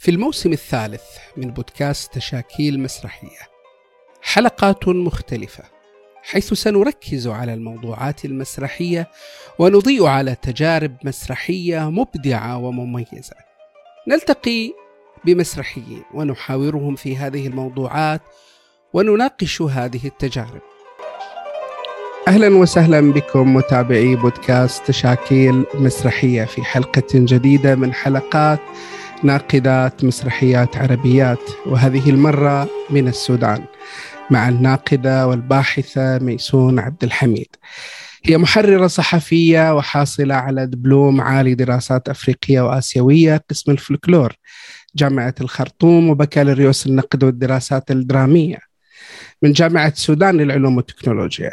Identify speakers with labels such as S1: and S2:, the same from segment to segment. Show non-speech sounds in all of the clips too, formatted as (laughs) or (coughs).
S1: في الموسم الثالث من بودكاست تشاكيل مسرحية. حلقات مختلفة حيث سنركز على الموضوعات المسرحية ونضيء على تجارب مسرحية مبدعة ومميزة. نلتقي بمسرحيين ونحاورهم في هذه الموضوعات ونناقش هذه التجارب. أهلا وسهلا بكم متابعي بودكاست تشاكيل مسرحية في حلقة جديدة من حلقات ناقدات مسرحيات عربيات وهذه المرة من السودان مع الناقدة والباحثة ميسون عبد الحميد. هي محررة صحفية وحاصلة على دبلوم عالي دراسات أفريقية وآسيوية قسم الفلكلور جامعة الخرطوم وبكالوريوس النقد والدراسات الدرامية. من جامعة السودان للعلوم والتكنولوجيا.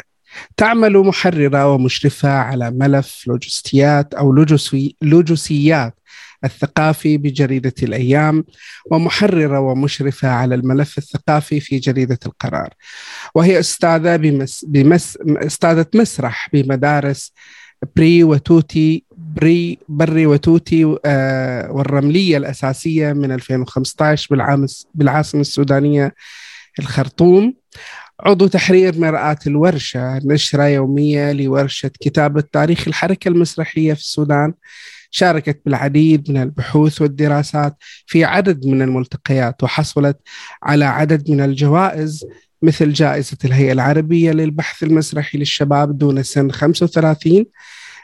S1: تعمل محررة ومشرفة على ملف لوجستيات أو لوجسي لوجسيات الثقافي بجريدة الأيام ومحررة ومشرفة على الملف الثقافي في جريدة القرار. وهي أستاذة بمس بمس أستاذة مسرح بمدارس بري وتوتي بري بري وتوتي آه والرملية الأساسية من 2015 بالعام بالعاصمة السودانية الخرطوم. عضو تحرير مرآة الورشة نشرة يومية لورشة كتابة تاريخ الحركة المسرحية في السودان. شاركت بالعديد من البحوث والدراسات في عدد من الملتقيات وحصلت على عدد من الجوائز مثل جائزة الهيئة العربية للبحث المسرحي للشباب دون سن 35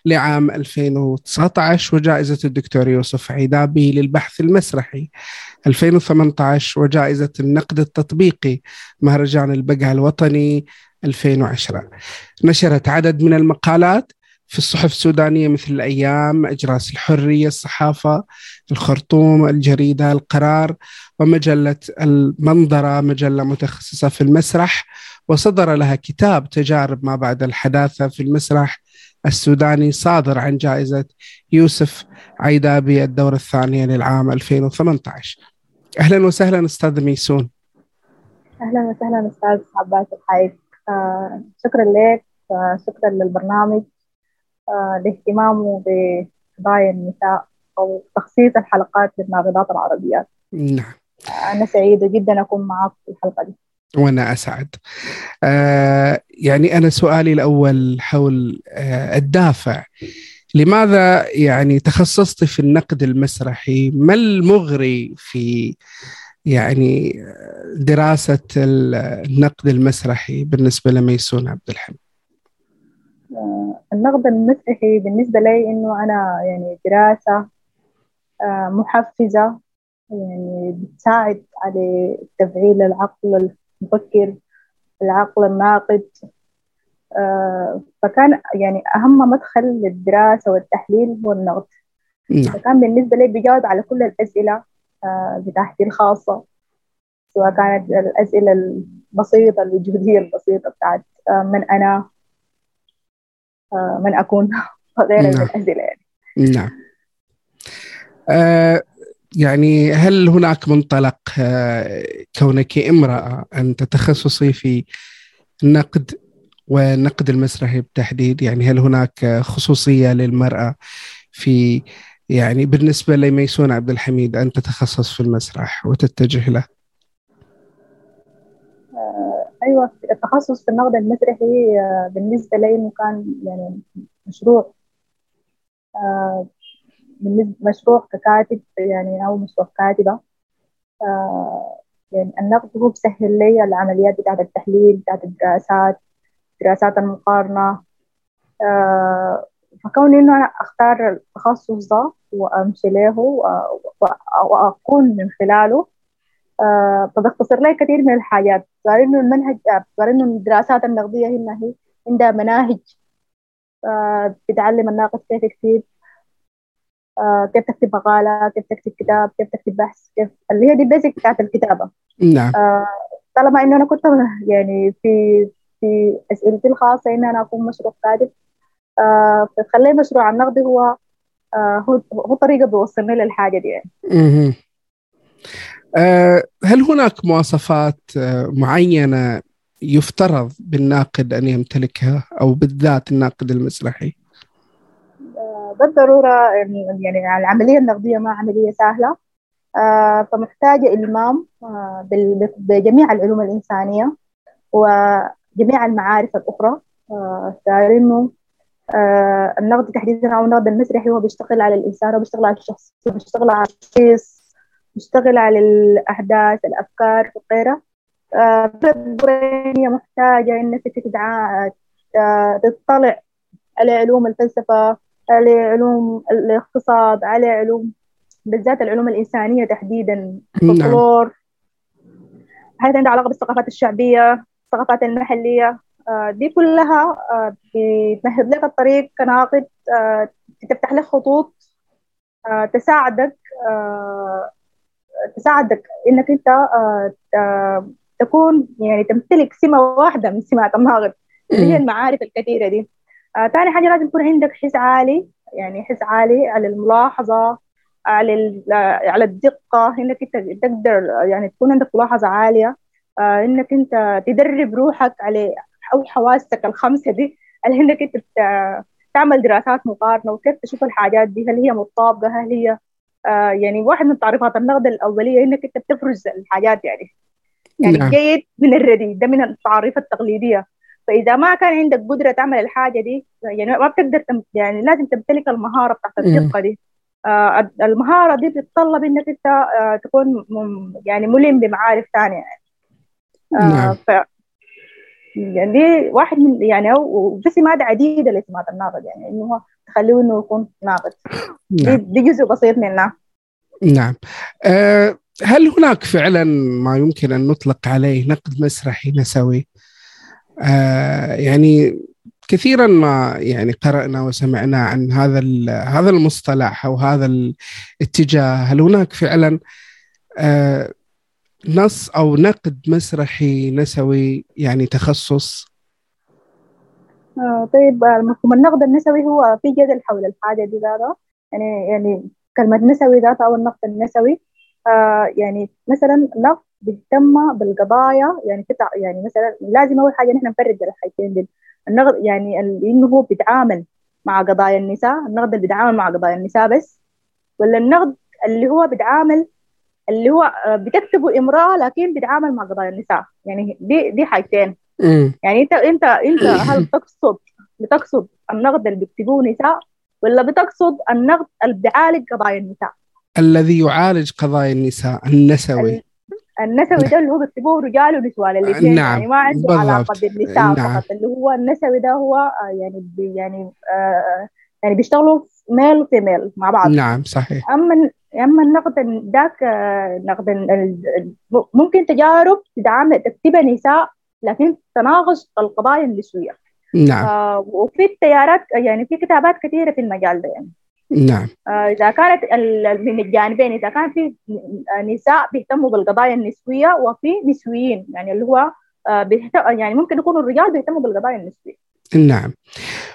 S1: لعام 2019 وجائزة الدكتور يوسف عيدابي للبحث المسرحي 2018 وجائزة النقد التطبيقي مهرجان البقعة الوطني 2010 نشرت عدد من المقالات في الصحف السودانية مثل الأيام أجراس الحرية الصحافة الخرطوم الجريدة القرار ومجلة المنظرة مجلة متخصصة في المسرح وصدر لها كتاب تجارب ما بعد الحداثة في المسرح السوداني صادر عن جائزة يوسف عيدابي الدورة الثانية للعام 2018 أهلا وسهلا أستاذ ميسون.
S2: أهلا وسهلا أستاذ عباس الحايك آه شكرا لك آه شكرا للبرنامج. لاهتمامه بقضايا النساء أو تخصيص الحلقات للناقدات العربيات
S1: نعم.
S2: أنا سعيدة جدا أكون معك في الحلقة دي.
S1: وأنا أسعد. آه يعني أنا سؤالي الأول حول آه الدافع. لماذا يعني تخصصت في النقد المسرحي؟ ما المغري في يعني دراسة النقد المسرحي بالنسبة لميسون عبد الحميد؟
S2: النقد المسرحي بالنسبة لي إنه أنا يعني دراسة محفزة يعني بتساعد على تفعيل العقل المفكر العقل الناقد فكان يعني أهم مدخل للدراسة والتحليل هو النقد
S1: نعم.
S2: فكان بالنسبة لي بيجاوب على كل الأسئلة بتاعتي الخاصة سواء كانت الأسئلة البسيطة الوجودية البسيطة بتاعت من أنا من أكون من
S1: نعم.
S2: الأسئلة يعني.
S1: نعم. آه يعني هل هناك منطلق آه كونك امرأة أن تتخصصي في النقد والنقد المسرحي بالتحديد؟ يعني هل هناك خصوصية للمرأة في يعني بالنسبة لميسون عبد الحميد أن تتخصص في المسرح وتتجه له؟
S2: أيوة التخصص في النقد المسرحي آه، بالنسبة لي إنه كان يعني مشروع. آه، مشروع ككاتب يعني أو مشروع كاتبة. آه، يعني النقد هو بسهل لي العمليات بتاعت التحليل بتاعت الدراسات دراسات المقارنة. آه، فكون إنه أنا أختار التخصص ده وأمشي له و- و- وأكون من خلاله آه، فبختصر لي كثير من الحاجات. صار إنه المنهج صار إنه الدراسات النقدية هنا هي عندها مناهج آه، بتعلم الناقد كيف يكتب آه كيف تكتب مقالة كيف تكتب كتاب كيف تكتب بحث كيف اللي هي دي البيزك بتاعت الكتابة.
S1: نعم.
S2: آه طالما إنه أنا كنت (laughs) يعني في في أسئلتي الخاصة إن أنا أكون مشروع كاتب آه فخلي مشروع النقد هو آه هو هو طريقة بيوصلني للحاجة دي يعني.
S1: آه، هل هناك مواصفات آه، معينة يفترض بالناقد أن يمتلكها أو بالذات الناقد المسرحي؟
S2: بالضرورة يعني العملية النقدية ما عملية سهلة. آه، فمحتاجة إلمام آه، بال- بجميع العلوم الإنسانية وجميع المعارف آه، إنه آه، النقد تحديدا أو النقد المسرحي هو بيشتغل على الإنسان وبيشتغل على الشخص بيشتغل على الشخص بيشتغل على الأحداث الأفكار وغيرها آه، هي محتاجة إنك آه، تطلع على علوم الفلسفة على علوم الاقتصاد على علوم بالذات العلوم الإنسانية تحديدا
S1: نعم.
S2: الفولكلور. حاجات عندها علاقة بالثقافات الشعبية الثقافات المحلية. آه، دي كلها بتمهد لك الطريق كناقد تفتح لك خطوط تساعدك تساعدك إنك أنت آه، تكون يعني تمتلك سمة واحدة من سمات الناقد اللي هي. المعارف الكثيرة دي. آه، تاني حاجة لازم يكون عندك حس عالي يعني حس عالي على الملاحظة على على الدقة إنك أنت تقدر يعني تكون عندك ملاحظة عالية. آه، إنك أنت تدرب روحك على أو حواسك الخمسة دي اللي إنك أنت تعمل دراسات مقارنة وكيف تشوف الحاجات دي هل هي مطابقة هل هي آه، يعني واحد من تعريفات النقد الأولية إنك أنت بتفرز الحاجات يعني يعني
S1: نعم.
S2: الجيد من الرديء ده من التعريف التقليدية فإذا ما كان عندك قدرة تعمل الحاجة دي يعني ما بتقدر تم يعني لازم تمتلك المهارة بتاعت
S1: مم.
S2: الدقة دي آه المهارة دي بتتطلب إنك أنت آه تكون يعني ملم بمعارف ثانية يعني آه
S1: نعم.
S2: يعني دي واحد من يعني وفي سمات عديدة لسمات الناقد يعني إنه هو تخليه إنه يكون ناقد
S1: نعم.
S2: دي جزء بسيط منها
S1: نعم. آه، هل هناك فعلا ما يمكن أن نطلق عليه نقد مسرحي نسوي؟ آه، يعني كثيرا ما يعني قرأنا وسمعنا عن هذا هذا المصطلح أو هذا الاتجاه هل هناك فعلا؟ آه، نص أو نقد مسرحي نسوي يعني تخصص؟
S2: آه طيب آه، مفهوم النقد النسوي هو في جدل حول الحاجة دي ذاتها يعني يعني كلمة نسوي ذاتها أو النقد النسوي آه يعني مثلا نقد بيهتم بالقضايا يعني قطع يعني مثلا لازم أول حاجة نحن نفرق بين الحاجتين دي. النقد يعني إنه هو بيتعامل مع قضايا النساء النقد اللي بيتعامل مع قضايا النساء بس ولا النقد اللي هو بيتعامل اللي هو آه، بتكتبه امرأة لكن بيتعامل مع قضايا النساء. يعني دي دي حاجتين. يعني انت انت انت (coughs) هل تقصد بتقصد النقد اللي بيكتبوه نساء ولا بتقصد النقد اللي بيعالج قضايا النساء؟
S1: الذي يعالج قضايا النساء النسوي.
S2: النسوي ده اللي هو بيكتبوه رجال ونسوان الاثنين
S1: نعم،
S2: يعني ما عنده
S1: بالضبط.
S2: علاقة بالنساء
S1: نعم.
S2: فقط. اللي هو النسوي ده هو آه، يعني بي يعني آه يعني بيشتغلوا ميل وفيميل مع بعض.
S1: نعم صحيح.
S2: أما أما النقد ال- ذاك آه، نقد ال- ال- ممكن تجارب تدعم تكتبها نساء لكن تناقش القضايا النسويه
S1: نعم.
S2: آه وفي التيارات يعني في كتابات كثيرة في المجال ده يعني.
S1: نعم.
S2: آه إذا كانت من الجانبين إذا كان في نساء بيهتموا بالقضايا النسويه وفي نسويين يعني اللي هو آه يعني ممكن يكونوا الرجال بيهتموا بالقضايا النسويه
S1: نعم.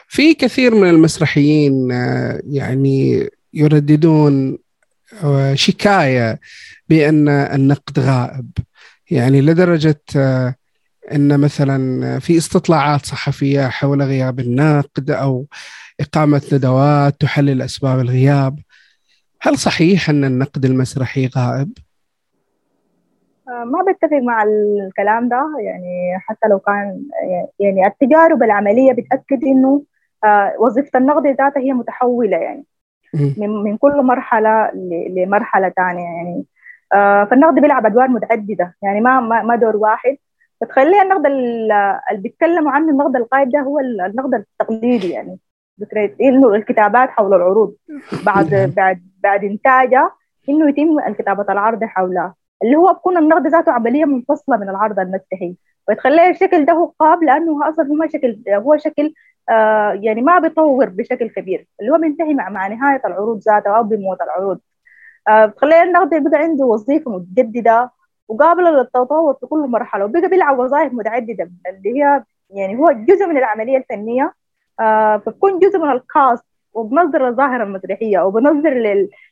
S1: في كثير من المسرحيين آه، يعني يرددون شكاية بأن النقد غائب يعني لدرجة آه، أن مثلا في استطلاعات صحفية حول غياب النقد أو إقامة ندوات تحلل أسباب الغياب هل صحيح أن النقد المسرحي غائب؟
S2: آه ما بتفق مع الكلام ده يعني حتى لو كان يعني التجارب العملية بتأكد إنه آه وظيفة النقد ذاتها هي متحولة يعني. من من كل مرحلة لمرحلة ثانية يعني. آه فالنقد بيلعب أدوار متعددة. يعني ما ما, دور واحد. فتخلي النقد ال- اللي بيتكلموا عنه النقد القائد ده هو ال- النقد التقليدي يعني. فكره إنه الكتابات حول العروض. بعد
S1: نعم.
S2: بعد بعد انتاجها إنه يتم الكتابة العرض حولها اللي هو بكون النقد ذاته عملية منفصلة من العرض المسرحي وتخليه الشكل ده هو قاب لأنه أصلا هو شكل هو شكل آه يعني ما بيطور بشكل كبير. اللي هو بينتهي مع, مع نهاية العروض ذاتها أو بموت العروض. آه خلينا النقد بقى عنده وظيفة متجددة وقابل للتطور في كل مرحلة. وبقى بيلعب وظائف متعددة اللي هي يعني هو جزء من العملية الفنية. آه فبكون جزء من الكاست وبنظر للظاهرة المسرحية وبنظر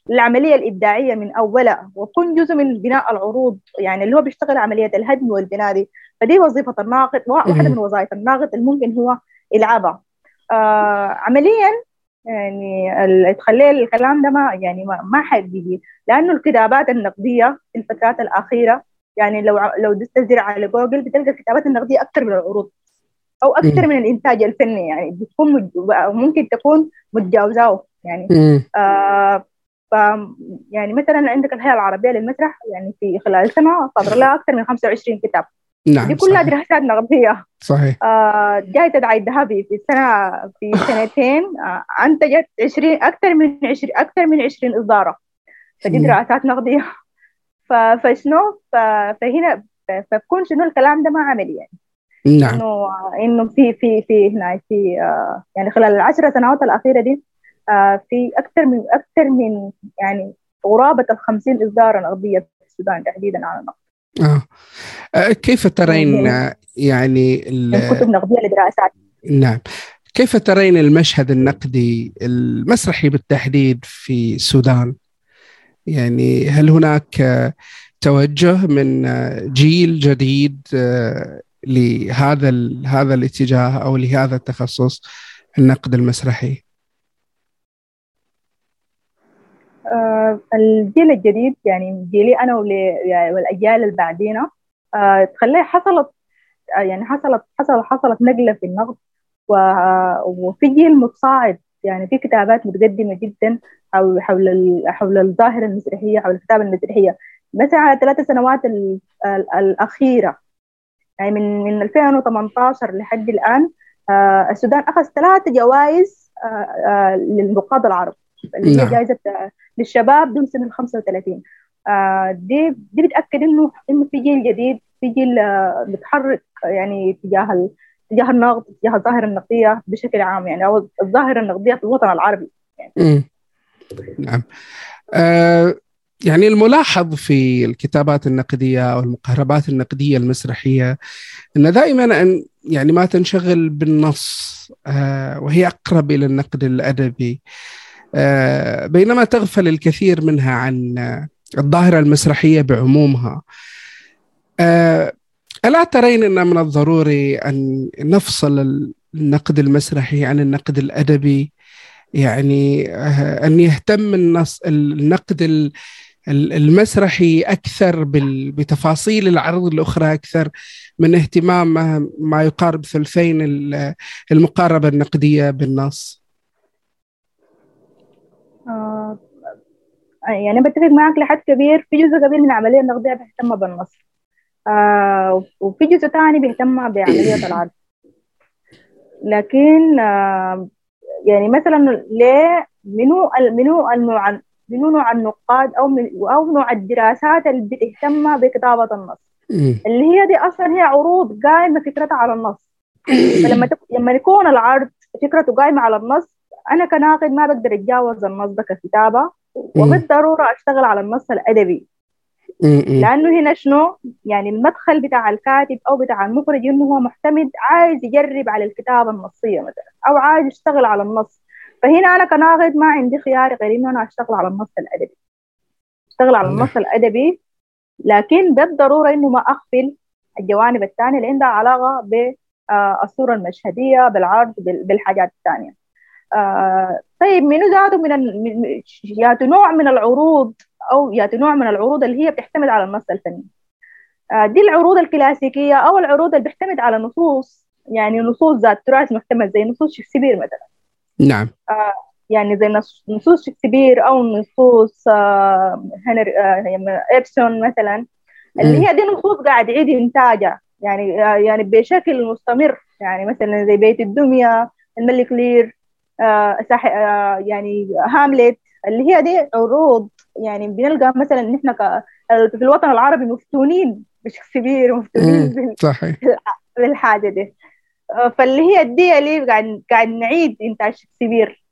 S2: للعملية الإبداعية من أولها وبكون جزء من بناء العروض يعني اللي هو بيشتغل عملية الهدم والبناء دي. فدي وظيفة الناقد واحدة من وظائف الناقد اللي ممكن هو يلعبها. آه عمليا يعني تخلي الكلام ده ما يعني ما, ما حقيقي لأنه الكتابات النقدية في الفترات الأخيرة يعني لو لو دست على جوجل بتلقى الكتابات النقدية أكثر من العروض. أو أكثر من الإنتاج الفني يعني بتكون مج... ممكن تكون متجاوزاه يعني. آه ف يعني مثلا عندك الهيئة العربية للمسرح يعني في خلال سنة صدر لها أكثر من 25 كتاب.
S1: نعم
S2: دي كلها. دراسات نقدية.
S1: صحيح.
S2: آه جائزه عايد الذهبي في سنة في سنتين آه أنتجت 20 أكثر من 20 أكثر من 20 إصدارة. فدي دراسات نقدية. فشنو؟ فهنا فبكون شنو الكلام ده ما عملي يعني.
S1: نعم
S2: إنه إنه في في في هنا في آه يعني خلال العشر سنوات الأخيرة دي آه في أكثر من أكثر من يعني قرابه ال 50 اصدار نقديه في السودان تحديدا على النقد
S1: آه. كيف ترين يعني
S2: كتب نقدية لدراسات
S1: نعم كيف ترين المشهد النقدي المسرحي بالتحديد في السودان؟ يعني هل هناك توجه من جيل جديد لهذا هذا الاتجاه أو لهذا التخصص النقد المسرحي؟
S2: آه الجيل الجديد يعني جيلي أنا والأجيال اللي بعدينا آه تخلي حصلت آه يعني حصلت حصل حصلت نقلة في النقد وفي جيل متصاعد يعني في كتابات متقدمة جدا حول حول حول الظاهرة المسرحية حول الكتابة المسرحية مثلا على الثلاث سنوات الأخيرة يعني من من 2018 لحد الآن آه السودان اخذ ثلاث جوائز آه آه للنقاد العرب. اللي هي نعم. جائزة للشباب دون سن ال 35 آه دي دي بتأكد إنه إنه في جيل جديد في جيل متحرك يعني تجاه تجاه النقد تجاه الظاهرة النقدية بشكل عام. يعني أو الظاهرة النقدية في الوطن العربي. يعني.
S1: نعم. آه يعني الملاحظ في الكتابات النقدية أو المقاربات النقدية المسرحية أن دائما أن يعني ما تنشغل بالنص آه وهي أقرب إلى النقد الأدبي آه بينما تغفل الكثير منها عن الظاهرة المسرحية بعمومها. آه ألا ترين أن من الضروري أن نفصل النقد المسرحي عن النقد الأدبي؟ يعني أن يهتم النص النقد المسرحي أكثر بتفاصيل العرض الأخرى أكثر من اهتمام ما يقارب ثلثين المقاربة النقدية بالنص.
S2: آه يعني بتفق معك لحد كبير. في جزء كبير من العملية النقدية بيهتم بالنص. آه وفي جزء تاني بيهتم بعملية (coughs) العرض. لكن آه يعني مثلا ليه منو منو منو نوع النقاد أو من أو نوع الدراسات اللي بتهتم بكتابة النص. اللي هي دي أصلا هي عروض قائمة فكرتها على النص. فلما لما يكون العرض فكرته قائمة على النص أنا كناقد ما بقدر أتجاوز النص ده ككتابة وبالضرورة أشتغل على النص الأدبي. لأنه هنا شنو؟ يعني المدخل بتاع الكاتب أو بتاع المخرج إنه هو معتمد عايز يجرب على الكتابة النصية مثلا أو عايز يشتغل على النص. فهنا أنا كناقد ما عندي خيار غير إنه أنا أشتغل على النص الأدبي. أشتغل على النص الأدبي لكن بالضرورة إنه ما اغفل الجوانب الثانية اللي عندها علاقة بالصورة المشهدية بالعرض بالحاجات الثانية. آه طيب منو ذاته من ياتو نوع من العروض أو ياتي نوع من العروض اللي هي بتعتمد على النص الفني. دي العروض الكلاسيكية أو العروض اللي بتعتمد على نصوص يعني نصوص ذات تراث محتمل زي نصوص شكسبير مثلا.
S1: نعم.
S2: آه يعني زي نصوص شكسبير أو نصوص آه هنري آه إبسون مثلا اللي هي دي نصوص قاعد يعيد إنتاجها. يعني يعني بشكل مستمر. يعني مثلا زي بيت الدمية الملك لير يعني هاملت اللي هي دي عروض. يعني بنلقى مثلا ان إحنا في الوطن العربي مفتونين بشكسبير مفتونين
S1: صحيح.
S2: بالحاجة دي. فاللي هي الدي اللي قاعد قاعد نعيد إنتاج شكسبير.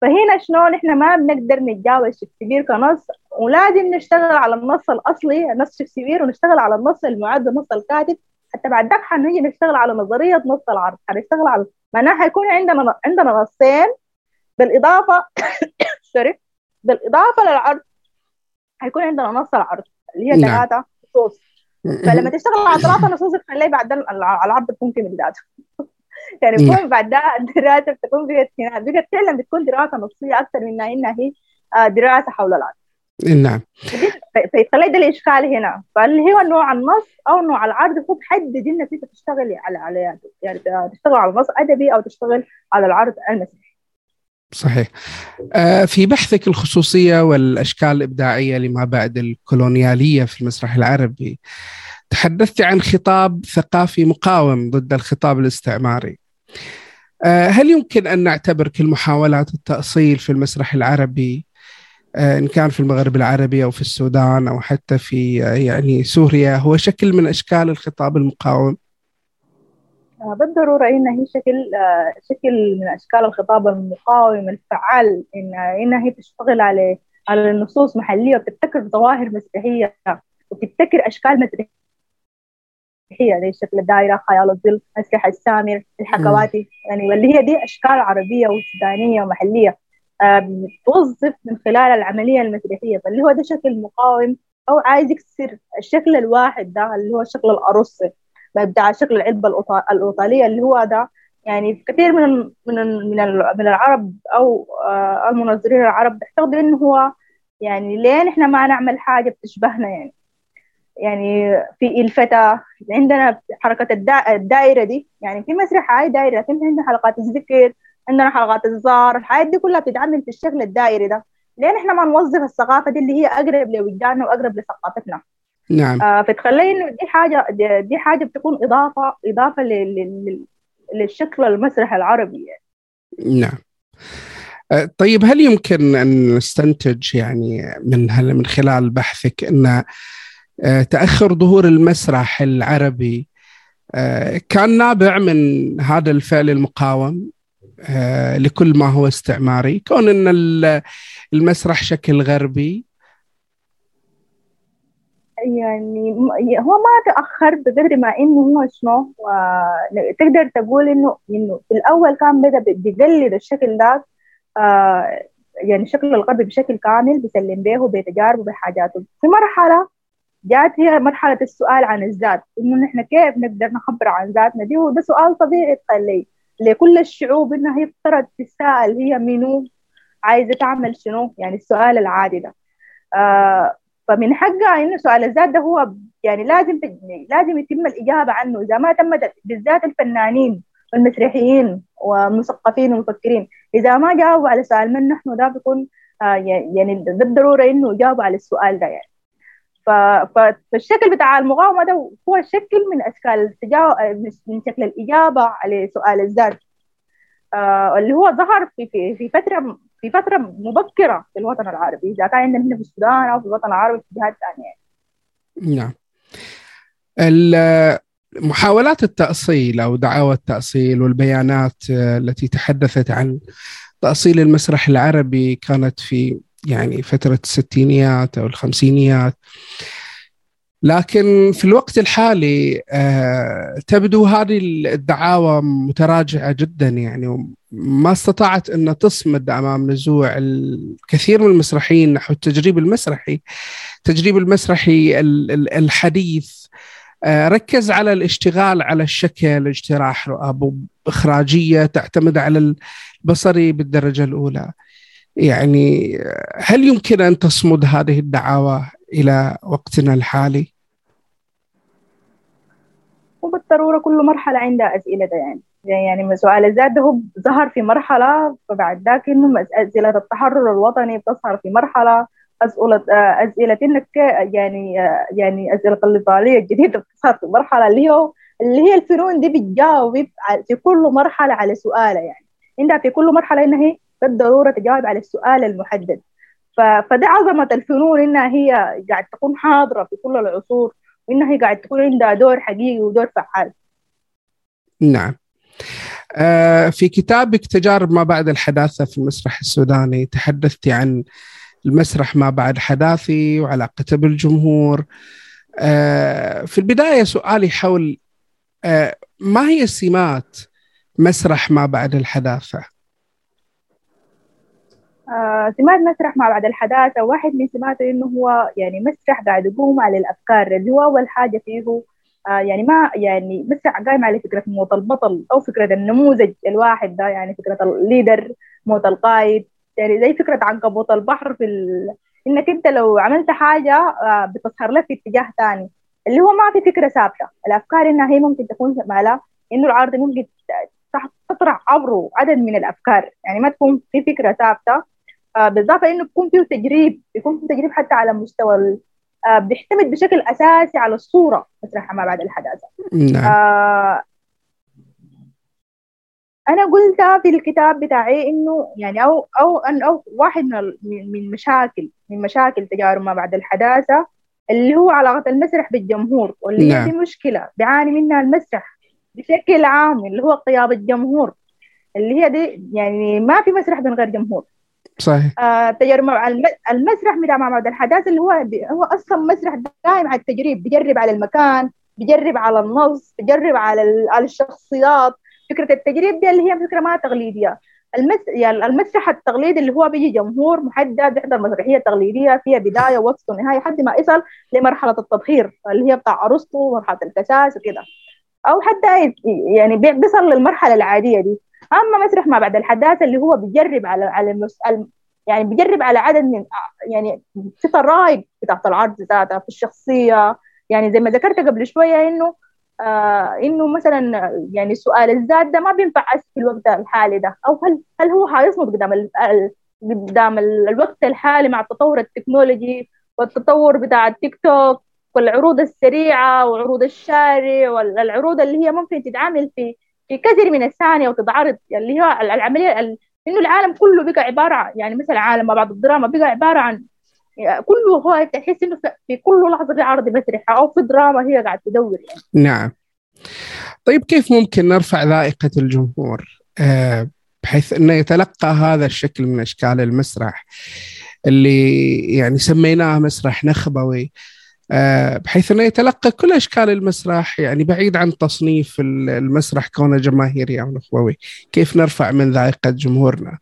S2: فهنا شنو نحن ما بنقدر نتجاوز شكسبير كنص ولازم نشتغل على النص الأصلي نص شكسبير ونشتغل على النص المعد نص الكاتب. حتى بعد ذاك حنيجي نشتغل على نظرية نص العرض. حنشتغل على معناها حيكون عندنا عندنا نصين بالإضافة (coughs) sorry بالإضافة للعرض. حيكون عندنا نص العرض اللي هي
S1: نعم.
S2: ثلاثة نصوص فلما تشتغل على ثلاثة نصوص تخليه بعد العرض تكون كمل ذاته يعني
S1: نعم.
S2: يكون بعد ده الدراسة بتكون بقت هنا بقت فعلا بتكون دراسة نصية أكثر من إنها هي آه، دراسة حول العرض
S1: نعم.
S2: فيتخلي ده الإشكال هنا. فاللي هو نوع النص أو نوع العرض هو بحدد إنك أنت تشتغلي على على يعني تشتغل على نص أدبي أو تشتغل على العرض المسرحي
S1: صحيح. آه، في بحثك الخصوصية والأشكال الإبداعية لما بعد الكولونيالية في المسرح العربي تحدثت عن خطاب ثقافي مقاوم ضد الخطاب الاستعماري. آه، هل يمكن أن نعتبر كل محاولات التأصيل في المسرح العربي آه، إن كان في المغرب العربي أو في السودان أو حتى في يعني سوريا هو شكل من أشكال الخطاب المقاوم؟
S2: آه، بالضرورة إنها هي شكل آه، شكل من أشكال الخطاب المقاوم الفعال إن إنها هي تشتغل على على النصوص محلية وتبتكر ظواهر مسرحية وتبتكر أشكال مسرحية زي الشكل الدائرة خيال الظل مسرح السامر الحكواتي. يعني واللي هي دي أشكال عربية وسودانية ومحلية آه، بتوظف من خلال العملية المسرحية. فاللي هو ده شكل مقاوم. أو عايز يكسر الشكل الواحد ده اللي هو الشكل الأرصي بتاع شكل العلبة الأوطا- الإيطالية اللي هو ده يعني كثير من من من ال- من العرب أو آه، المنظرين العرب بيعتقدوا إنه هو يعني ليه إحنا ما نعمل حاجة بتشبهنا يعني. يعني في الفتى عندنا حركة الدا- الدائرة دي يعني في مسرح هاي دائرة لكن عندنا حلقات الذكر عندنا حلقات الزار الحاجات دي كلها بتتعمل في الشكل الدائري ده. ليه إحنا ما نوظف الثقافة دي اللي هي أقرب لوجداننا وأقرب لثقافتنا؟
S1: نعم.
S2: آه، فتخلي إنه دي حاجة دي, دي حاجة بتكون إضافة إضافة لل- لل- للشكل المسرح العربي يعني.
S1: نعم. آه، طيب هل يمكن أن نستنتج يعني من هل من خلال بحثك أن آه، تأخر ظهور المسرح العربي آه، كان نابع من هذا الفعل المقاوم لكل ما هو استعماري؟ كون أن ال- المسرح شكل غربي
S2: يعني هو ما تأخر بقدر ما إنه هو شنو تقدر تقول إنه إنه في الأول كان بدا بيقلد الشكل ده آه يعني الشكل الغربي بشكل كامل بيسلم به بتجاربه بحاجاته في مرحلة جات هي مرحلة السؤال عن الذات إنه نحن كيف نقدر نخبر عن ذاتنا؟ دي وده سؤال طبيعي تخلي لكل الشعوب إنها هي افترض تسأل هي منو عايزة تعمل شنو؟ يعني السؤال العادي ده. آه فمن حقها إنه سؤال الذات ده هو يعني لازم لازم يتم الإجابة عنه. إذا ما تم ده- بالذات الفنانين والمسرحيين والمثقفين والمفكرين. إذا ما جاوبوا على سؤال من نحن ده بيكون آه يعني بالضرورة إنه يجاوبوا على السؤال ده يعني. فالشكل بتاع المقاومة ده هو شكل من أشكال من شكل الإجابة على سؤال الذات. آه اللي هو ظهر في في فترة في فترة مبكرة في الوطن العربي إذا كان عندنا هنا في السودان أو في الوطن العربي في جهات ثانية
S1: نعم. ال- محاولات التأصيل أو دعاوى التأصيل والبيانات آه، التي تحدثت عن تأصيل المسرح العربي كانت في يعني فترة الستينيات أو الخمسينيات. لكن في الوقت الحالي آه، تبدو هذه الدعاوى متراجعة جدا يعني ما استطاعت أن تصمد أمام نزوع الكثير من المسرحيين نحو التجريب المسرحي التجريب المسرحي ال- ال- الحديث آه، ركز على الاشتغال على الشكل اجتراح رؤى إخراجية تعتمد على البصري بالدرجة الأولى يعني آه، هل يمكن أن تصمد هذه الدعاوى إلى وقتنا الحالي؟
S2: وبالضرورة كل مرحلة عندها اسئلتها يعني. يعني سؤال الذات ده هو ظهر في مرحلة فبعد ذاك إنه أسئلة التحرر الوطني بتظهر في مرحلة. أسئلة أسئلة إنك يعني يعني أسئلة الايطاليه الجديدة بتظهر في مرحلة اللي هو اللي هي الفنون دي بتجاوب في كل مرحلة على سؤالها يعني. عندها في كل مرحلة إنها هي بالضرورة تجاوب على السؤال المحدد. ف- فدي عظمة الفنون إنها هي قاعد تكون حاضرة في كل العصور. وانها هي قاعد تكون عندها دور حقيقي ودور فعال.
S1: نعم. آه، في كتابك تجارب ما بعد الحداثة في المسرح السوداني تحدثتي عن المسرح ما بعد حداثي وعلاقته بالجمهور. آه، في البداية سؤالي حول آه، ما هي سمات مسرح ما بعد الحداثة؟
S2: سمات مسرح ما بعد الحداثة. واحد من سماته إنه هو يعني مسرح قاعد يقوم على الأفكار. اللي هو أول حاجة فيه آه يعني ما يعني بس قايم على فكرة موت البطل أو فكرة النموذج الواحد ده يعني فكرة الليدر موت القائد. يعني زي فكرة عنكبوت البحر في ال... إنك أنت لو عملت حاجة آه بتظهر لك في اتجاه ثاني اللي هو ما في فكرة ثابتة. الأفكار إنها هي ممكن تكون مالا إنه العرض ممكن تطرح عبره عدد من الأفكار. يعني ما تكون في فكرة ثابتة. آه بالاضافه انه يكون فيه تجريب يكون فيه تجريب حتى على مستوى آه، بيعتمد بشكل أساسي على الصورة مسرح ما بعد الحداثة نعم. آه أنا قلت في الكتاب بتاعي إنه يعني أو أو ان أو واحد من من مشاكل من مشاكل تجارب ما بعد الحداثة اللي هو علاقة المسرح بالجمهور واللي نعم. دي مشكلة بيعاني منها المسرح بشكل عام اللي هو قيادة الجمهور اللي هي دي يعني ما في مسرح من غير جمهور
S1: صحيح.
S2: آه المسرح بتاع معبد الحداثة اللي هو هو أصلا مسرح دائم على التجريب. بيجرب على المكان بيجرب على النص بيجرب على على الشخصيات. فكرة التجريب دي اللي هي فكرة ما تقليدية. المس... يعني المسرح التقليدي اللي هو بيجي جمهور محدد بيحضر مسرحيه تقليديه فيها بداية ووسط ونهاية لحد ما يصل لمرحلة التطهير اللي هي بتاع أرسطو ومرحله الكساس وكده. أو حتى يعني بيصل للمرحلة العادية دي. أما مسرح ما بعد الحداثة اللي هو بيجرب على على المس... يعني بيجرب على عدد من يعني في طرائق بتاعت العرض ذاتها في الشخصية. يعني زي ما ذكرت قبل شوية إنه آه إنه مثلا يعني سؤال الذات ده ما بينفع في الوقت الحالي ده. أو هل هل هو حيصمد قدام ال... قدام الوقت الحالي مع التطور التكنولوجي والتطور بتاع التيك توك والعروض السريعة وعروض الشارع والعروض اللي هي ممكن تتعامل في في كثير من الثانية وتتعرض اللي هو العملية إنه العالم كله بقى عبارة عن يعني مثلا عالم ما الدراما بقى عبارة عن كله هو تحس إنه في كل لحظة في عرض مسرح أو في دراما هي قاعد تدور يعني.
S1: نعم. طيب كيف ممكن نرفع ذائقة الجمهور؟ آه، بحيث إنه يتلقى هذا الشكل من أشكال المسرح اللي يعني سميناه مسرح نخبوي بحيث إنه يتلقى كل أشكال المسرح يعني بعيد عن تصنيف المسرح كونه جماهيري أو نخبوي، كيف نرفع من ذائقة جمهورنا؟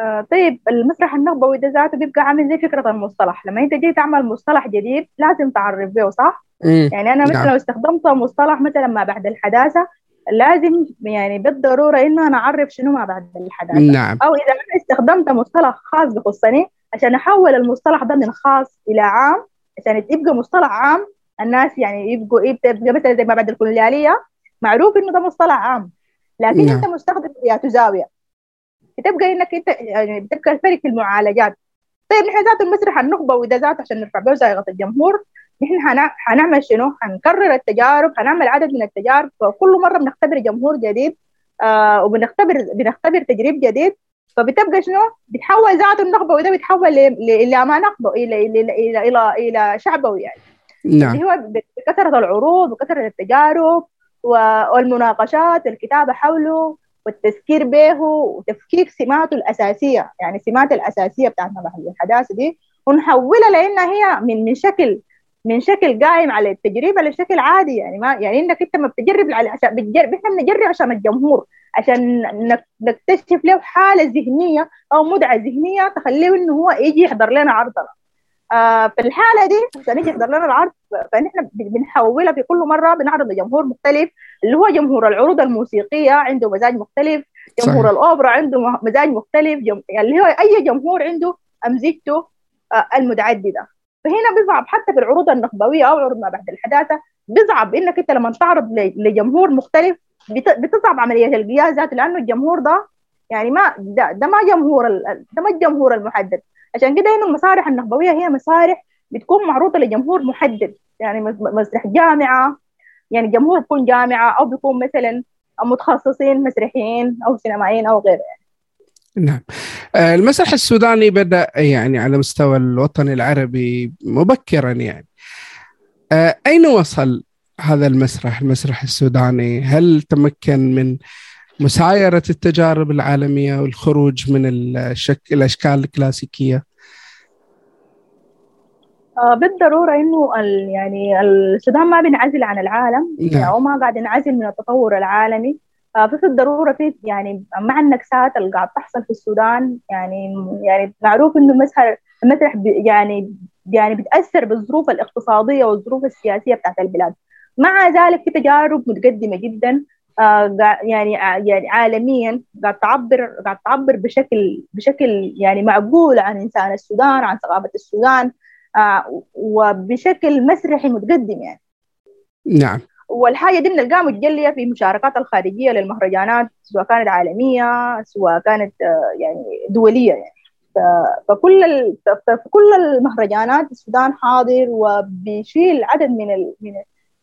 S2: آه طيب المسرح النخبوي ده ذاته بيبقى عامل زي فكرة المصطلح، لما أنت جاي تعمل مصطلح جديد لازم تعرف به صح؟ يعني أنا مثلا نعم. لو استخدمت مصطلح مثلا ما بعد الحداثة لازم يعني بالضرورة إنه أنا أعرف شنو ما بعد الحداثة
S1: نعم.
S2: أو إذا أنا استخدمت مصطلح خاص بخصني عشان أحول المصطلح ده من خاص إلى عام عشان يبقى مصطلح عام الناس يعني يبقوا يبقى مثلا زي ما بعد الكولونياليه معروف إنه ده مصطلح عام لكن نعم. أنت مستخدم ذات زاويه بتبقى إنك أنت يعني بتبقى الفرق في المعالجات طيب نحن ذات المسرح النخبة وإذا ذات عشان نرفع به زائغه الجمهور نحن حنعمل شنو؟ حنكرر التجارب حنعمل عدد من التجارب وكل مرة بنختبر جمهور جديد آه وبنختبر بنختبر تجريب جديد فبتبقى شنو؟ بتحول ذاته النخبوي ده بيتحول إلى ما نخبه إلى إلى إلى إلى, إلى شعبوي يعني.
S1: نعم.
S2: اللي هو بكثرة العروض وكثره التجارب والمناقشات الكتابة حوله والتذكير به وتفكيك سماته الأساسية. يعني سمات الأساسية بتاعت الحداثه دي ونحولها لإنها هي من من شكل من شكل قائم على التجربة لشكل عادي يعني. ما يعني إنك أنت ما بتجرب على عشان بتجرب إحنا بنجرب عشان الجمهور. عشان نكتشف له حالة ذهنية أو مدعه ذهنية تخليه إنه هو يجي يحضر لنا عرضنا آه في الحالة دي عشان يجي يحضر لنا العرض فنحن بنحولها في كل مرة بنعرض لجمهور مختلف اللي هو جمهور العروض الموسيقية عنده مزاج مختلف جمهور صحيح. الأوبرا عنده مزاج مختلف جم... يعني اللي هو أي جمهور عنده أمزجته آه المتعددة فهنا بيصعب حتى في العروض النخبوية أو عروض ما بعد الحداثة بيصعب إنك أنت لما تعرض لجمهور مختلف بتصعب عمليه القياس ذاته لأنه الجمهور ده يعني ما ده, ده ما جمهور ده ما الجمهور المحدد. عشان كده إنه المسارح النخبوية هي مسارح بتكون معروضة لجمهور محدد. يعني مسرح جامعة يعني جمهور بيكون جامعة أو بيكون مثلا متخصصين مسرحيين أو سينمائيين أو غيره. يعني.
S1: نعم. آه، المسرح السوداني بدأ يعني على مستوى الوطن العربي مبكرا يعني. آه، أين وصل هذا المسرح المسرح السوداني هل تمكن من مسايرة التجارب العالمية والخروج من الشك... الأشكال الكلاسيكية؟
S2: آه بالضرورة إنه يعني السودان ما بينعزل عن العالم. نعم. أو ما قاعد ينعزل من التطور العالمي. آه ففي الضرورة في يعني مع النكسات اللي قاعد تحصل في السودان يعني يعني معروف إنه المسرح المسرح يعني يعني بتأثر بالظروف الاقتصادية والظروف السياسية بتاعت البلاد. مع ذلك في تجارب متقدمة جدا آه يعني يعني عالميا قاعد تعبر قاعد تعبر بشكل بشكل يعني معقول عن إنسان السودان عن ثقافة السودان آه وبشكل مسرحي متقدم يعني.
S1: نعم.
S2: والحاجة دي بنلقاها متجليه في المشاركات الخارجية للمهرجانات سواء كانت عالمية سواء كانت آه يعني دولية يعني. فكل ال... فكل المهرجانات السودان حاضر وبيشيل عدد من ال... من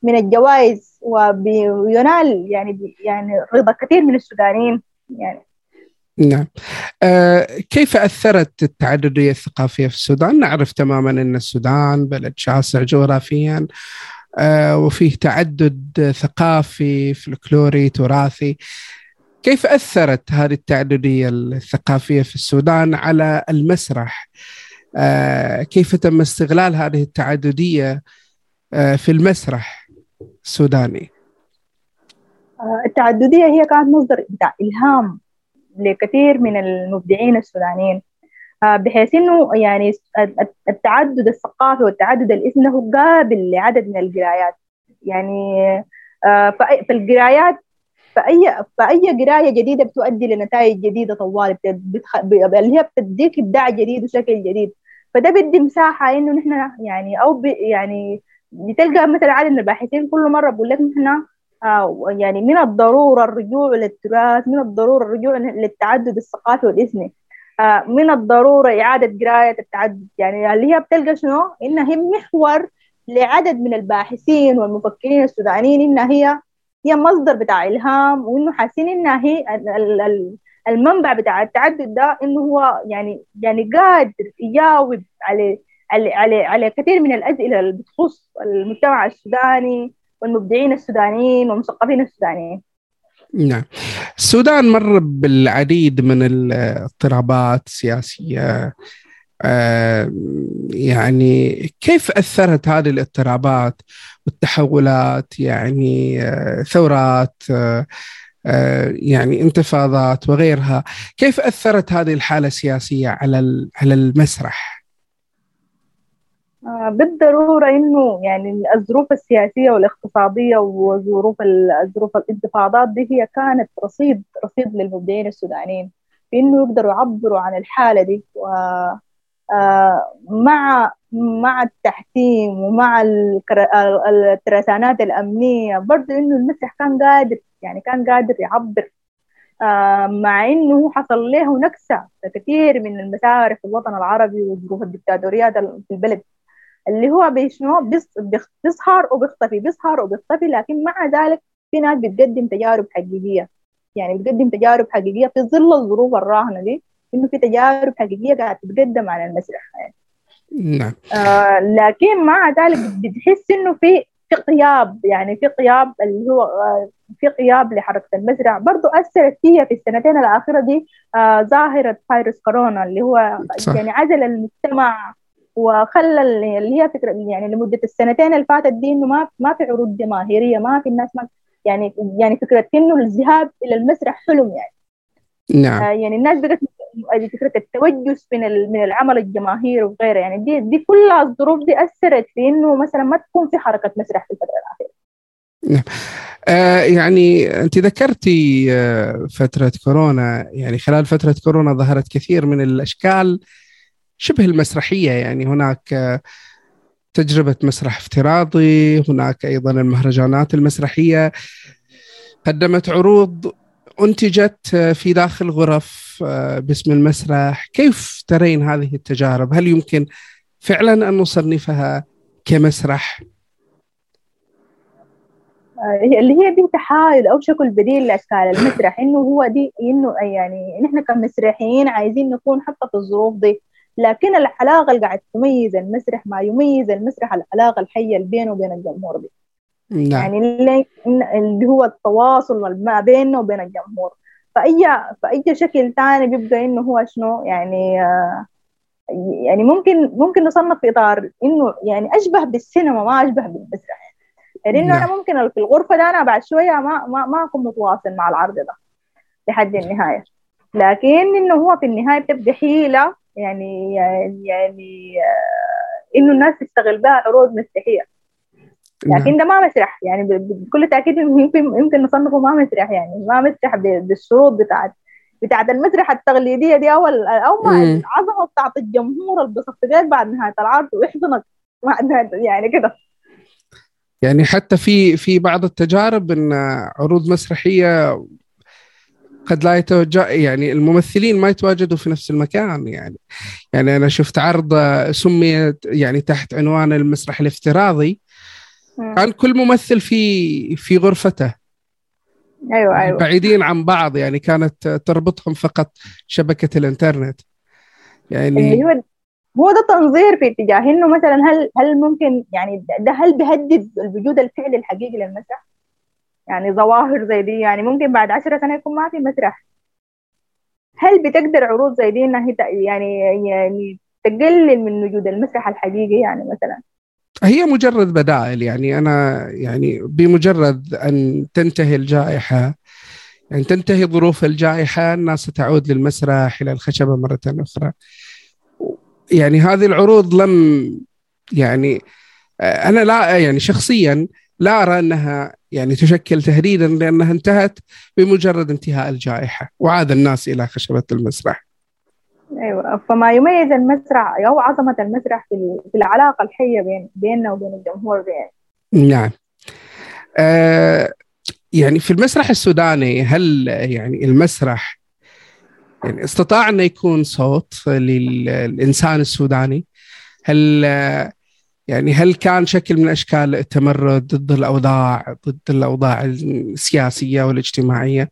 S2: من الجوائز وبينال يعني يعني رضا كثير من السودانيين يعني
S1: نعم آه كيف أثرت التعددية الثقافية في السودان؟ نعرف تماما أن السودان بلد شاسع جغرافيا آه وفيه تعدد ثقافي فلكلوري تراثي كيف أثرت هذه التعددية الثقافية في السودان على المسرح؟ آه كيف تم استغلال هذه التعددية آه في المسرح السوداني؟
S2: آه، التعددية هي كانت مصدر بتاع إلهام لكثير من المبدعين السودانيين آه، بحيث إنه يعني التعدد الثقافي والتعدد الإسمي هو قابل لعدد من القرايات يعني فالقرايات فاي فأي قراية جديدة بتؤدي لنتائج جديدة طوال. اللي هي بتديك إبداع جديد وشكل جديد فده بدي مساحة إنه نحن يعني أو. يعني بتلقى مثلا عدد الباحثين كل مرة بقول لك نحن آه يعني من الضرورة الرجوع للتراث من الضرورة الرجوع للتعدد الثقافي والاسمي آه من الضرورة إعادة قراية التعدد. يعني اللي هي بتلقى شنو؟ انها هي محور لعدد من الباحثين والمفكرين السودانيين انها هي هي مصدر بتاع إلهام وإنه حاسين انها هي المنبع بتاع التعدد ده إنه هو يعني يعني قادر يجاوب على على على كثير من الأسئلة اللي بتخص المجتمع السوداني والمبدعين السودانيين والمثقفين السودانيين.
S1: نعم. السودان مر بالعديد من الاضطرابات السياسية آه يعني كيف أثرت هذه الاضطرابات والتحولات يعني آه، ثورات آه، يعني انتفاضات وغيرها كيف أثرت هذه الحالة السياسية على على المسرح
S2: بالضرورة إنه يعني الظروف السياسية والاقتصادية وظروف الظروف الانتفاضات دي هي كانت رصيد رصيد للمبدعين السودانيين إنه يقدروا يعبروا عن الحالة دي. و مع مع التحكيم ومع الترسانات الأمنية برضه إنه المسرح كان قادر يعني كان قادر يعبر. آه مع إنه حصل له نكسة في كثير من المسارح في الوطن العربي وظروف الدكتاتوريات في البلد. اللي هو بيشنو بيظهر وبيختفي بيظهر وبيختفي لكن مع ذلك في ناس بتقدم تجارب حقيقية. يعني بتقدم تجارب حقيقية في ظل الظروف الراهنة دي إنه في تجارب حقيقية قاعدة تتقدم على المسرح. يعني.
S1: نعم.
S2: آه لكن مع ذلك بتحس إنه في في غياب. يعني في غياب اللي هو آه في غياب لحركة المزرعه برضه أثرت فيها في السنتين الأخيرة دي آه ظاهرة فيروس كورونا اللي هو صح. يعني عزل المجتمع وخلى اللي هي فكرة يعني لمدة السنتين اللي فاتت دي إنه ما ما في عروض جماهيرية ما في الناس ما يعني يعني فكرة إنه الذهاب إلى المسرح حلم يعني.
S1: نعم.
S2: آه يعني الناس بقت فكرة التوجس من من العمل الجماهيري وغيره يعني. دي دي كلها الظروف دي أثرت في إنه مثلا ما تكون في حركة مسرح في الفترة الأخيرة.
S1: نعم. آه يعني أنت ذكرتي آه فترة كورونا. يعني خلال فترة كورونا ظهرت كثير من الأشكال شبه المسرحية يعني. هناك تجربة مسرح افتراضي هناك أيضا المهرجانات المسرحية. قدمت عروض أنتجت في داخل غرف آه، باسم المسرح. كيف ترين هذه التجارب؟ هل يمكن فعلا أن نصنفها كمسرح؟
S2: آه، اللي هي دي تحايل أو شكل بديل لأشكال المسرح. إنه هو دي إنه يعني نحن كمسرحيين عايزين نكون حتى في الظروف دي لكن العلاقة اللي قاعد تميز المسرح ما يميز المسرح العلاقة الحية اللي بينه وبين الجمهور دي. نعم. يعني اللي, اللي هو التواصل ما بيننا وبين الجمهور. فأي فأي شكل تاني بيبقى إنه هو شنو؟ يعني آه يعني ممكن ممكن نصنف في إطار إنه يعني أشبه بالسينما ما أشبه بالمسرح. يعني أنا
S1: نعم.
S2: ممكن في الغرفة ده أنا بعد شوية ما ما ما أكون متواصل مع العرض ده لحد النهاية. لكن إنه هو في النهاية بتبقى حيلة يعني يعني, يعني إنه الناس تستغل بها عروض مسرحية
S1: نعم.
S2: لكن ده ما مسرح. يعني بكل تأكيد يمكن يمكن نصنفه ما مسرح يعني. ما مسرح بالشروط بتاعت بتاعت المسرح التقليدية دي أو ال- أو ما. العظمه بتاعت الجمهور اللي بصفقات بعد نهاية العرض ويحضنك بعد نهاية يعني كده.
S1: يعني حتى في في بعض التجارب إن عروض مسرحية قد لا يتوجه يعني الممثلين ما يتواجدوا في نفس المكان يعني. يعني أنا شفت عرض سميت يعني تحت عنوان المسرح الافتراضي. كان كل ممثل في في غرفته.
S2: أيوه أيوه.
S1: بعيدين عن بعض يعني كانت تربطهم فقط شبكة
S2: الإنترنت.
S1: يعني
S2: هو هو ده تنظير في اتجاه إنه مثلا هل هل ممكن يعني ده هل بيهدد الوجود الفعلي الحقيقي للمسرح؟ يعني ظواهر زي دي يعني ممكن بعد عشرة سنة يكون ما في مسرح. هل بتقدر عروض زي دي إنها يعني يعني تقلل من وجود المسرح الحقيقي يعني مثلا؟
S1: هي مجرد بدائل يعني أنا يعني بمجرد أن تنتهي الجائحة يعني تنتهي ظروف الجائحة الناس ستعود للمسرح إلى الخشبة مرة أخرى. يعني هذه العروض لم يعني أنا لا يعني شخصيا لا أرى إنها يعني تشكل تهديدا لأنها انتهت بمجرد انتهاء الجائحة وعاد الناس إلى خشبة المسرح
S2: أيوه. فما يميز المسرح أو عظمة المسرح في ال- في العلاقة الحية بين بيننا وبين الجمهور يعني
S1: نعم. آه يعني في المسرح السوداني هل يعني المسرح يعني استطاع انه يكون صوت للإنسان السوداني؟ هل آه، يعني هل كان شكل من اشكال التمرد ضد الأوضاع ضد الأوضاع السياسية والاجتماعية؟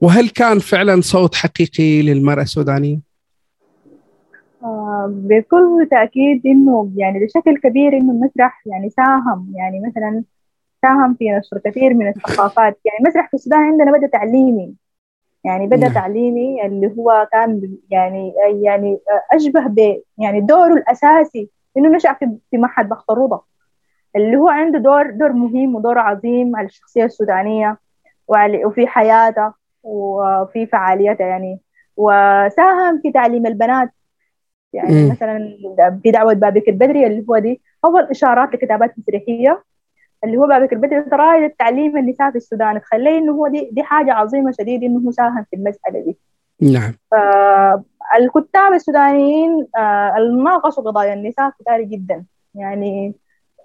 S1: وهل كان فعلا صوت حقيقي للمرأة السودانية؟
S2: آه، بكل تأكيد إنه يعني بشكل كبير إنه المسرح يعني ساهم يعني مثلا ساهم في نشر كثير من الثقافات يعني المسرح في السودان عندنا بدأ تعليمي يعني بدأ
S1: نعم.
S2: تعليمي اللي هو كان يعني يعني أشبه ب يعني دوره الأساسي إنه نشأ في في معهد بخت الرضا اللي هو عنده دور دور مهم ودور عظيم على الشخصية السودانية وعلى وفي حياتها وفي فعاليتها يعني. وساهم في تعليم البنات. يعني
S1: مم.
S2: مثلا في دعوة بابك البدري اللي هو دي أول إشارات لكتابات مسرحية اللي هو بابك البدري رائد التعليم النساء في السودان تخليه إنه هو دي دي حاجة عظيمة شديد إنه هو ساهم في المسألة دي.
S1: نعم.
S2: الكتاب السودانيين آه، ناقشوا قضايا النساء كتار جدا. يعني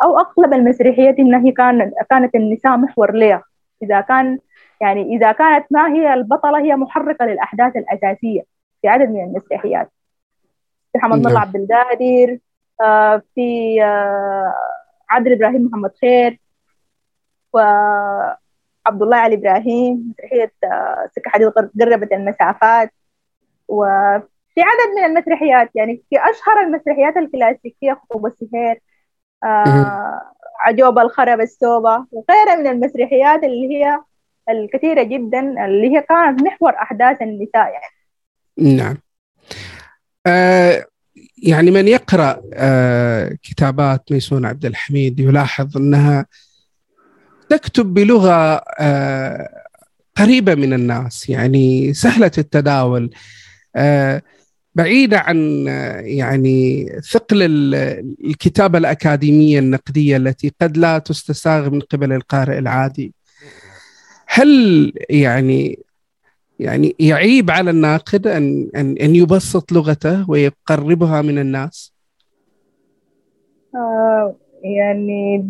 S2: أو أغلب المسرحيات إنها هي كانت كانت النساء محور لها إذا كان يعني إذا كانت ما هي البطلة هي محركة للأحداث الأساسية في عدد من المسرحيات. في محمد
S1: نعم.
S2: ملا عبد القادر آه، في آه، عادل إبراهيم محمد خير وعبد الله علي إبراهيم مسرحية آه، سكة حديد قربت المسافات وفي عدد من المسرحيات يعني في أشهر المسرحيات الكلاسيكية خطوب السهير آه عجوب الخرب السوبة وغيرها من المسرحيات اللي هي الكثيرة جدا اللي هي كانت محور أحداث النساء يعني.
S1: نعم. آه يعني من يقرأ آه كتابات ميسون عبد الحميد يلاحظ أنها تكتب بلغة آه قريبة من الناس يعني سهلة التداول. آه بعيدة عن يعني ثقل ال- الكتابة الأكاديمية النقدية التي قد لا تستساغ من قبل القارئ العادي. هل يعني يعني يعيب على الناقد أن أن أن يبسط لغته ويقربها من الناس؟
S2: آه يعني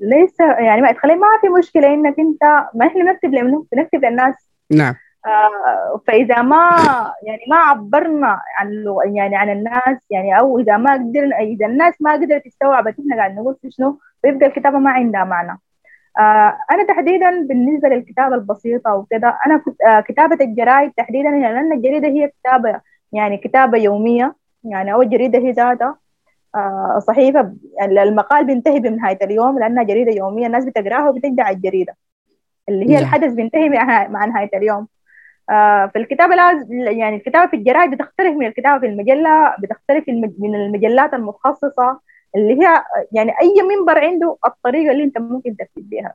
S2: ليس يعني ما تخلي ما في مشكلة إنك أنت ما إحنا نكتب لمنه بنكتب للناس.
S1: نعم.
S2: آه فإذا ما يعني ما عبرنا عن يعني عن الناس يعني أو إذا ما قدرنا إذا الناس ما قدرت تستوعب إحنا قاعد نقول في شنو بيبقى الكتابة ما عندها معنى. آه أنا تحديدا بالنسبة للكتابة البسيطة وكذا أنا كت- آه كتابة الجرائد تحديدا يعني لأن الجريدة هي كتابة يعني كتابة يومية يعني أو الجريدة هي ذاتها صحيفة ب- يعني المقال بينتهي بنهاية اليوم لأنها جريدة يومية الناس بتقراها وبتجدع الجريدة. اللي هي
S1: نعم.
S2: الحدث بينتهي مع نهاية اليوم. في الكتابة يعني الكتابة في الجرائد بتختلف من الكتابة في المجلة بتختلف من المجلات المتخصصة اللي هي يعني أي منبر عنده الطريقة اللي أنت ممكن تكتب بها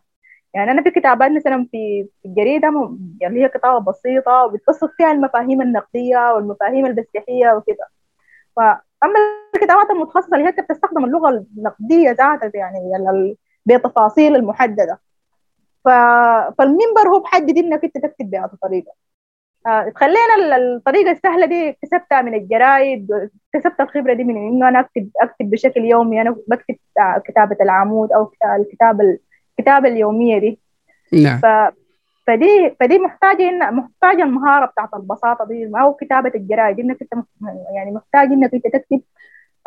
S2: يعني أنا في كتابات مثلا في الجريدة اللي هي كتابة بسيطة وبتبسط فيها المفاهيم النقدية والمفاهيم البسيحية وكده. فأما الكتابات المتخصصة اللي هي بتستخدم اللغة النقدية ذاتها يعني بتفاصيل المحددة. فالمنبر هو بحدد إنك أنت تكتب بهذه الطريقة. آه خلينا الطريقة السهلة دي اكتسبتها من الجرايد اكتسبت الخبرة دي من إنه أنا أكتب أكتب بشكل يومي أنا بكتب كتابة العمود أو الكتابة الكتابة اليومية دي.
S1: نعم.
S2: ف... فدي فدي محتاجة إن محتاجة المهارة بتاعت البساطة دي أو كتابة الجرايد إنك أنت يعني محتاج إنك أنت تكتب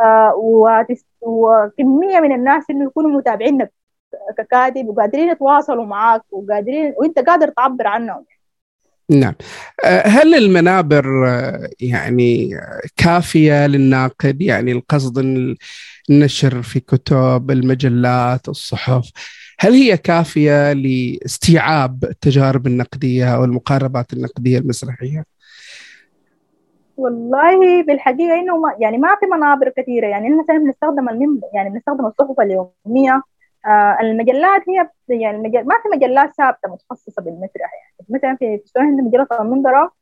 S2: آه وتس... وكمية من الناس إنه يكونوا متابعينك ككاتب وقادرين يتواصلوا معاك وقادرين وأنت قادر تعبر عنهم.
S1: نعم. هل المنابر يعني كافية للناقد؟ يعني القصد النشر في كتب المجلات الصحف هل هي كافية لاستيعاب التجارب النقدية أو المقاربات النقدية المسرحية؟
S2: والله بالحقيقة إنه ما يعني ما في منابر كثيرة. يعني مثلا بنستخدم يعني بنستخدم الصحف اليومية. آه المجلات هي يعني المجل... ما في مجلات ثابتة متخصصة بالمسرح يعني. مثلا في السودان عندنا مجلة المنظره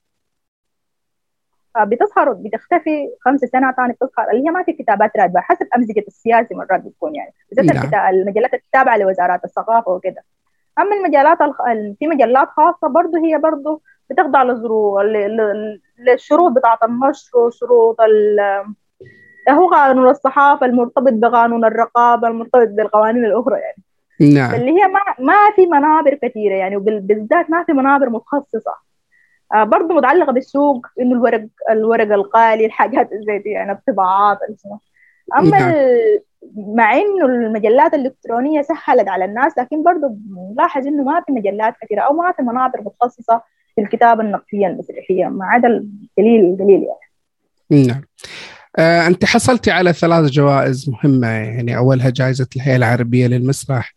S2: آه بتظهر بتختفي خمس سنة ثاني بتظهر. اللي هي ما في كتابات راتبة حسب أمزجة السياسي مرات بتكون يعني. بالذات نعم. المجلات التابعة لوزارات الثقافة وكده. أما المجلات الخ... في مجلات خاصة برضه هي برضه بتخضع لظروف للشروط بتاعة النشر وشروط ال... هو قانون الصحافة المرتبط بقانون الرقابة المرتبط بالقوانين الأخرى يعني.
S1: نعم.
S2: اللي هي ما, ما في منابر كثيرة يعني وبالذات ما في منابر متخصصة. آه برضه متعلقة بالسوق إنه الورق الورق الغالي الحاجات زي دي يعني الطباعات أما نعم. مع إنه المجلات الإلكترونية سهلت على الناس لكن برضه نلاحظ إنه ما في مجلات كثيرة أو ما في منابر متخصصة في الكتابة النقدية المسرحية ما عدا القليل القليل يعني.
S1: نعم. آه، أنت حصلتي على ثلاث جوائز مهمة يعني أولها جائزة الهيئة العربية للمسرح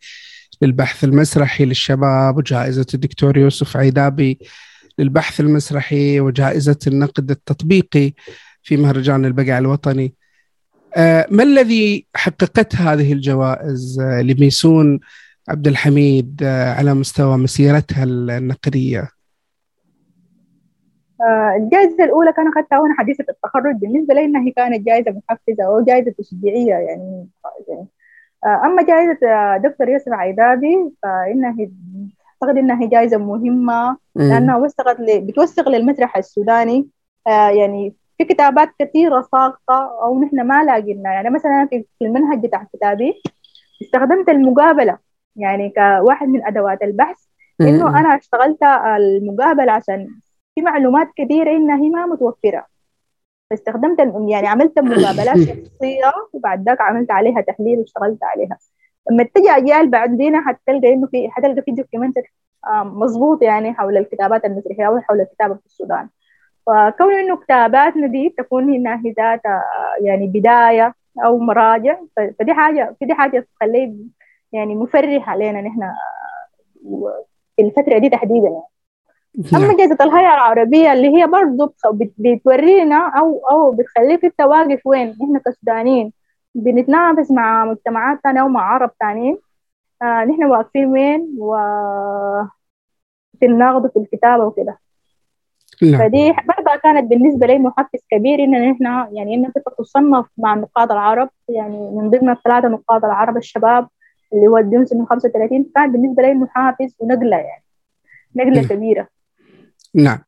S1: للبحث المسرحي للشباب وجائزة الدكتور يوسف عيدابي للبحث المسرحي وجائزة النقد التطبيقي في مهرجان البقع الوطني آه، ما الذي حققت هذه الجوائز آه، لميسون عبد الحميد على مستوى مسيرتها
S2: النقدية؟ الجائزة الأولى كان أخذتها وأنا حديثة التخرج. بالنسبة لي إنها كانت جائزة محفزة أو جائزة تشجيعية يعني, أما جائزة دكتور يوسف عيدابي فإنها أعتقد إنها جائزة مهمة لأنها وثقت بتوثق للمسرح السوداني. آه، يعني في كتابات كثيرة ساقطة أو نحن ما لاقينا. يعني مثلا في المنهج بتاع كتابي استخدمت المقابلة. يعني كواحد من أدوات البحث إنه أنا اشتغلت المقابلة عشان في معلومات كثيرة إنها هي ما متوفرة. فاستخدمت يعني عملت مقابلات (laughs) شخصية وبعد ذاك عملت عليها تحليل واشتغلت عليها. لما تجي أجيال بعدين حتلقى إنه في حتلقى في دوكيومنت مظبوط يعني حول الكتابات المسرحية أو حول الكتابة في السودان. فكون إنه كتاباتنا دي تكون هي ذاتها يعني بداية أو مراجع فدي حاجة فدي حاجة تخليه يعني مفرح علينا نحن في الفترة دي تحديدا. يعني. أما نعم. جائزه الهيئة العربية اللي هي برضه بتورينا أو أو بتخليك أنت واقف وين؟ إحنا كسودانيين. بنتنافس مع مجتمعات ثانية أو مع عرب ثانيين آه نحن واقفين وين؟ و في النقد وفي الكتابة وكده. نعم. فدي برضه كانت بالنسبة لي محفز كبير إن نحن يعني إنك تصنف مع النقاد العرب. يعني من ضمن الثلاثة نقاد العرب الشباب اللي هو الدون من 35 كان بالنسبة لي محافز ونقلة يعني. نقلة م. كبيرة.
S1: نعم.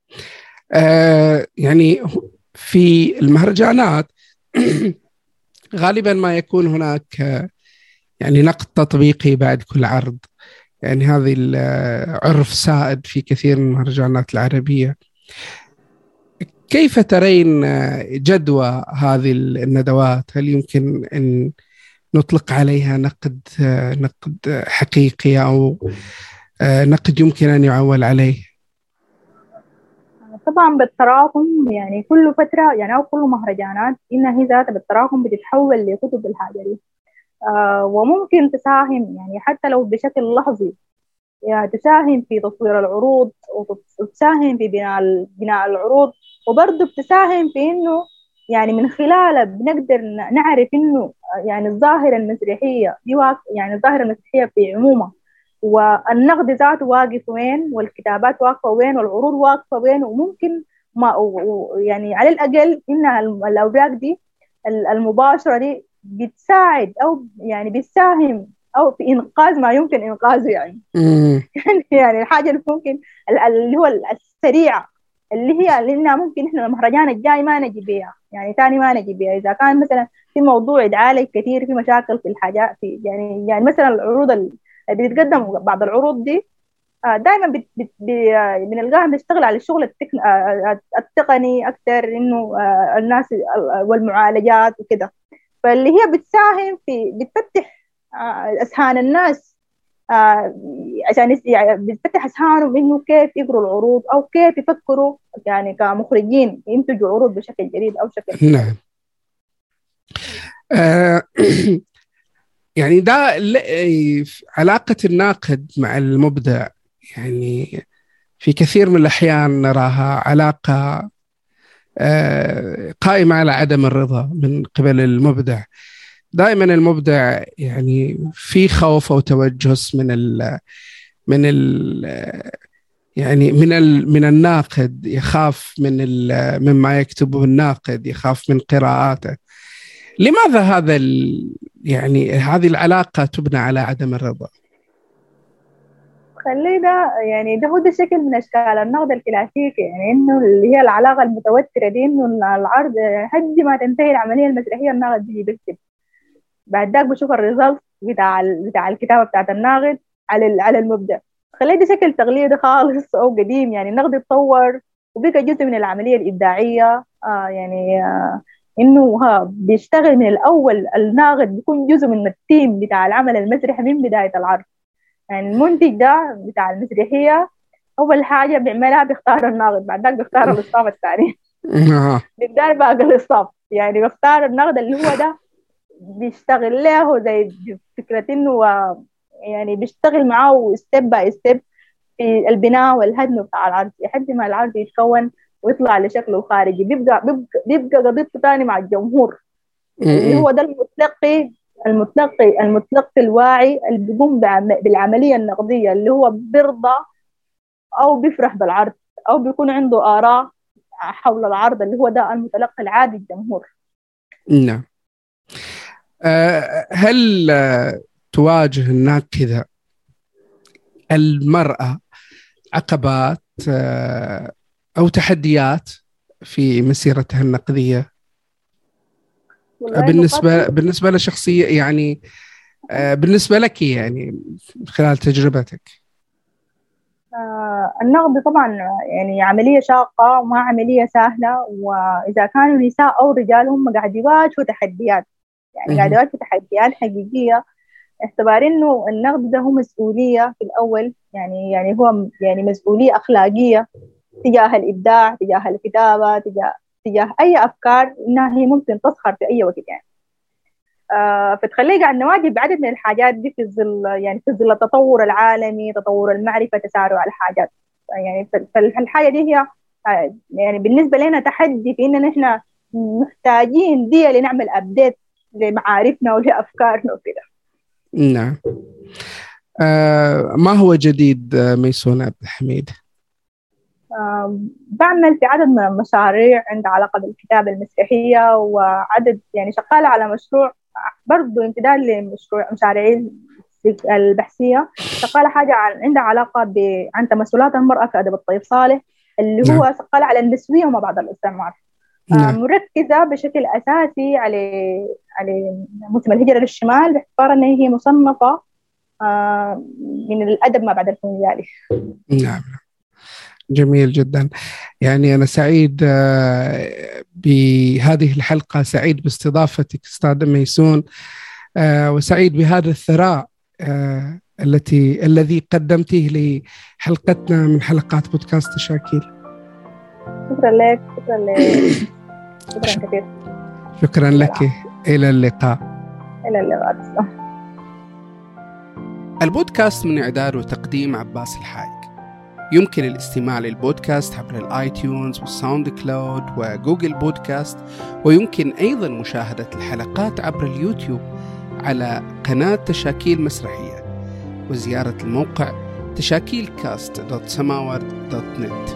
S1: آه يعني في المهرجانات (clears throat) غالبا ما يكون هناك يعني نقد تطبيقي بعد كل عرض. يعني هذه العرف سائد في كثير من المهرجانات العربية. كيف ترين جدوى هذه الندوات؟ هل يمكن أن نطلق عليها نقد نقد حقيقي أو نقد يمكن أن يعول عليه؟
S2: طبعا بالتراكم يعني كل فترة يعني أو كل مهرجانات إنها هي ذاتها بالتراكم بتتحول لكتب الحاجة آه وممكن تساهم يعني حتى لو بشكل لحظي. يعني تساهم في تطوير العروض وتساهم في بناء بناء العروض. وبرضه بتساهم في إنه يعني من خلالها بنقدر نعرف إنه يعني الظاهرة المسرحية دي يعني الظاهرة المسرحية في عمومها. والنقد ذاته واقف وين والكتابات واقفة وين والعروض واقفة وين وممكن ما يعني على الأقل إن الأوراق دي المباشرة دي بتساعد أو يعني بتساهم أو في إنقاذ ما يمكن إنقاذه يعني. (laughs) يعني الحاجة اللي ممكن اللي هو السريعة اللي هي لأنها ممكن إحنا المهرجان الجاي ما نجي بيها يعني ثاني ما نجي بيها. إذا كان مثلا في موضوع يتعالج كثير في مشاكل في الحاجات في يعني يعني مثلا العروض اللي بتتقدم بعض العروض دي آه، دائما بنلقاها بتشتغل على الشغل. آه، آه، التقني أكثر إنه الناس والمعالجات وكده فاللي هي بتساهم في بتفتح اذهان الناس عشان يعني بتفتح اذهانهم إنه كيف يقروا العروض أو كيف يفكروا يعني كمخرجين ينتجوا عروض بشكل جديد أو شكل
S1: نعم (clears throat) يعني ده علاقة الناقد مع المبدع يعني في كثير من الأحيان نراها علاقة آه، قائمة على عدم الرضا من قبل المبدع. دائما المبدع يعني في خوف أو توجس من ال من ال يعني من ال من الناقد يخاف من مما يكتبه الناقد يخاف من قراءاته. لماذا هذا يعني هذه العلاقة تبنى على عدم الرضا؟
S2: خلينا يعني ده هو ده شكل من أشكال النقد الكلاسيكي يعني إنه اللي هي العلاقة المتوترة دي إنه العرض حد ما تنتهي العملية المسرحية الناقد بيجي بيكتب بعد ذاك بشوف الريزلت بتاع بتاع الكتابة بتاعت الناقد على على المبدع خليه ده شكل تقليدي خالص أو قديم يعني النقد اتطور وبقى جزء من العملية الإبداعية. آه يعني آه إنه ها بيشتغل من الأول الناقد بيكون جزء من ال team بتاع العمل المسرحي من بداية العرض. يعني المنتج ده بتاع المسرحية اول حاجة بيعملها بيختار الناقد بعد ذاك بيختار ال staff الثاني. (laughs) بيختار باقي ال staff يعني بيختار النقد اللي هو ده بيشتغل له زي فكرة إنه يعني بيشتغل معاه step by step في البناء والهدم بتاع العرض. لحد ما العرض يتكون ويطلع لشكله خارجي. بيبقى بيبقى, بيبقى قضيته ثاني مع الجمهور. اللي هو ده المتلقي المتلقي المتلقي الواعي اللي بيقوم بالعملية النقدية اللي هو بيرضى أو بيفرح بالعرض أو بيكون عنده آراء حول العرض اللي هو ده المتلقي العادي الجمهور.
S1: نعم. آه، هل تواجه هناك كذا؟ المرأة عقبات آه، أو تحديات في مسيرتها النقدية؟ بالنسبة بالنسبة لشخصية يعني آه، بالنسبة لك يعني خلال تجربتك.
S2: النقد طبعا يعني عملية شاقة وما عملية سهلة وإذا كانوا نساء أو رجال هم قاعد يواجهوا تحديات. يعني قاعد يواجهوا تحديات حقيقية. اعتبار إنه النقد ده هو مسؤولية في الأول يعني يعني هو يعني مسؤولية أخلاقية. تجاه الإبداع تجاه الكتابة تجاه تجاه أي أفكار إنها هي ممكن تظهر في أي وقت يعني. آه فتخليه قاعد نواجه بعدد من الحاجات دي في ظل يعني في ظل التطور العالمي تطور المعرفة تسارع الحاجات. يعني فالحاجة دي هي آه، يعني بالنسبة لنا تحدي في إننا إحنا محتاجين دي لنعمل أبديت لمعارفنا ولأفكارنا وكده.
S1: نعم. آه ما هو جديد آه، ميسون عبد الحميد؟
S2: بعمل في عدد من المشاريع عندها علاقة بالكتابة المسرحية وعدد يعني شغالة على مشروع برضو امتداد لمشروع مشاريعي البحثية شغالة حاجة عن عندها علاقة ب... عن تمثلات المرأة في أدب الطيب صالح اللي هو نعم. شغالة على النسوية وما بعد الاستعمار نعم. مركزة بشكل أساسي على على موسم الهجرة للشمال باعتبار أنها هي مصنفة من الأدب ما بعد الكولونيالي
S1: نعم جميل جدا. يعني أنا سعيد آه، بهذه الحلقة سعيد باستضافتك أستاذ ميسون وسعيد بهذا الثراء التي الذي قدمته لحلقتنا من حلقات بودكاست تشاكيل
S2: شكرا لك شكرا لك. (coughs) شكرا كثير.
S1: شكرا لك. إلى اللقاء.
S2: إلى اللقاء.
S1: البودكاست من إعداد وتقديم عباس الحايك يمكن الاستماع للبودكاست عبر ال iTunes وال SoundCloud و Google Podcast ويمكن أيضا مشاهدة الحلقات عبر اليوتيوب على قناة تشاكيل مسرحية وزيارة الموقع تشاكيل كاست دوت سماورد دوت نت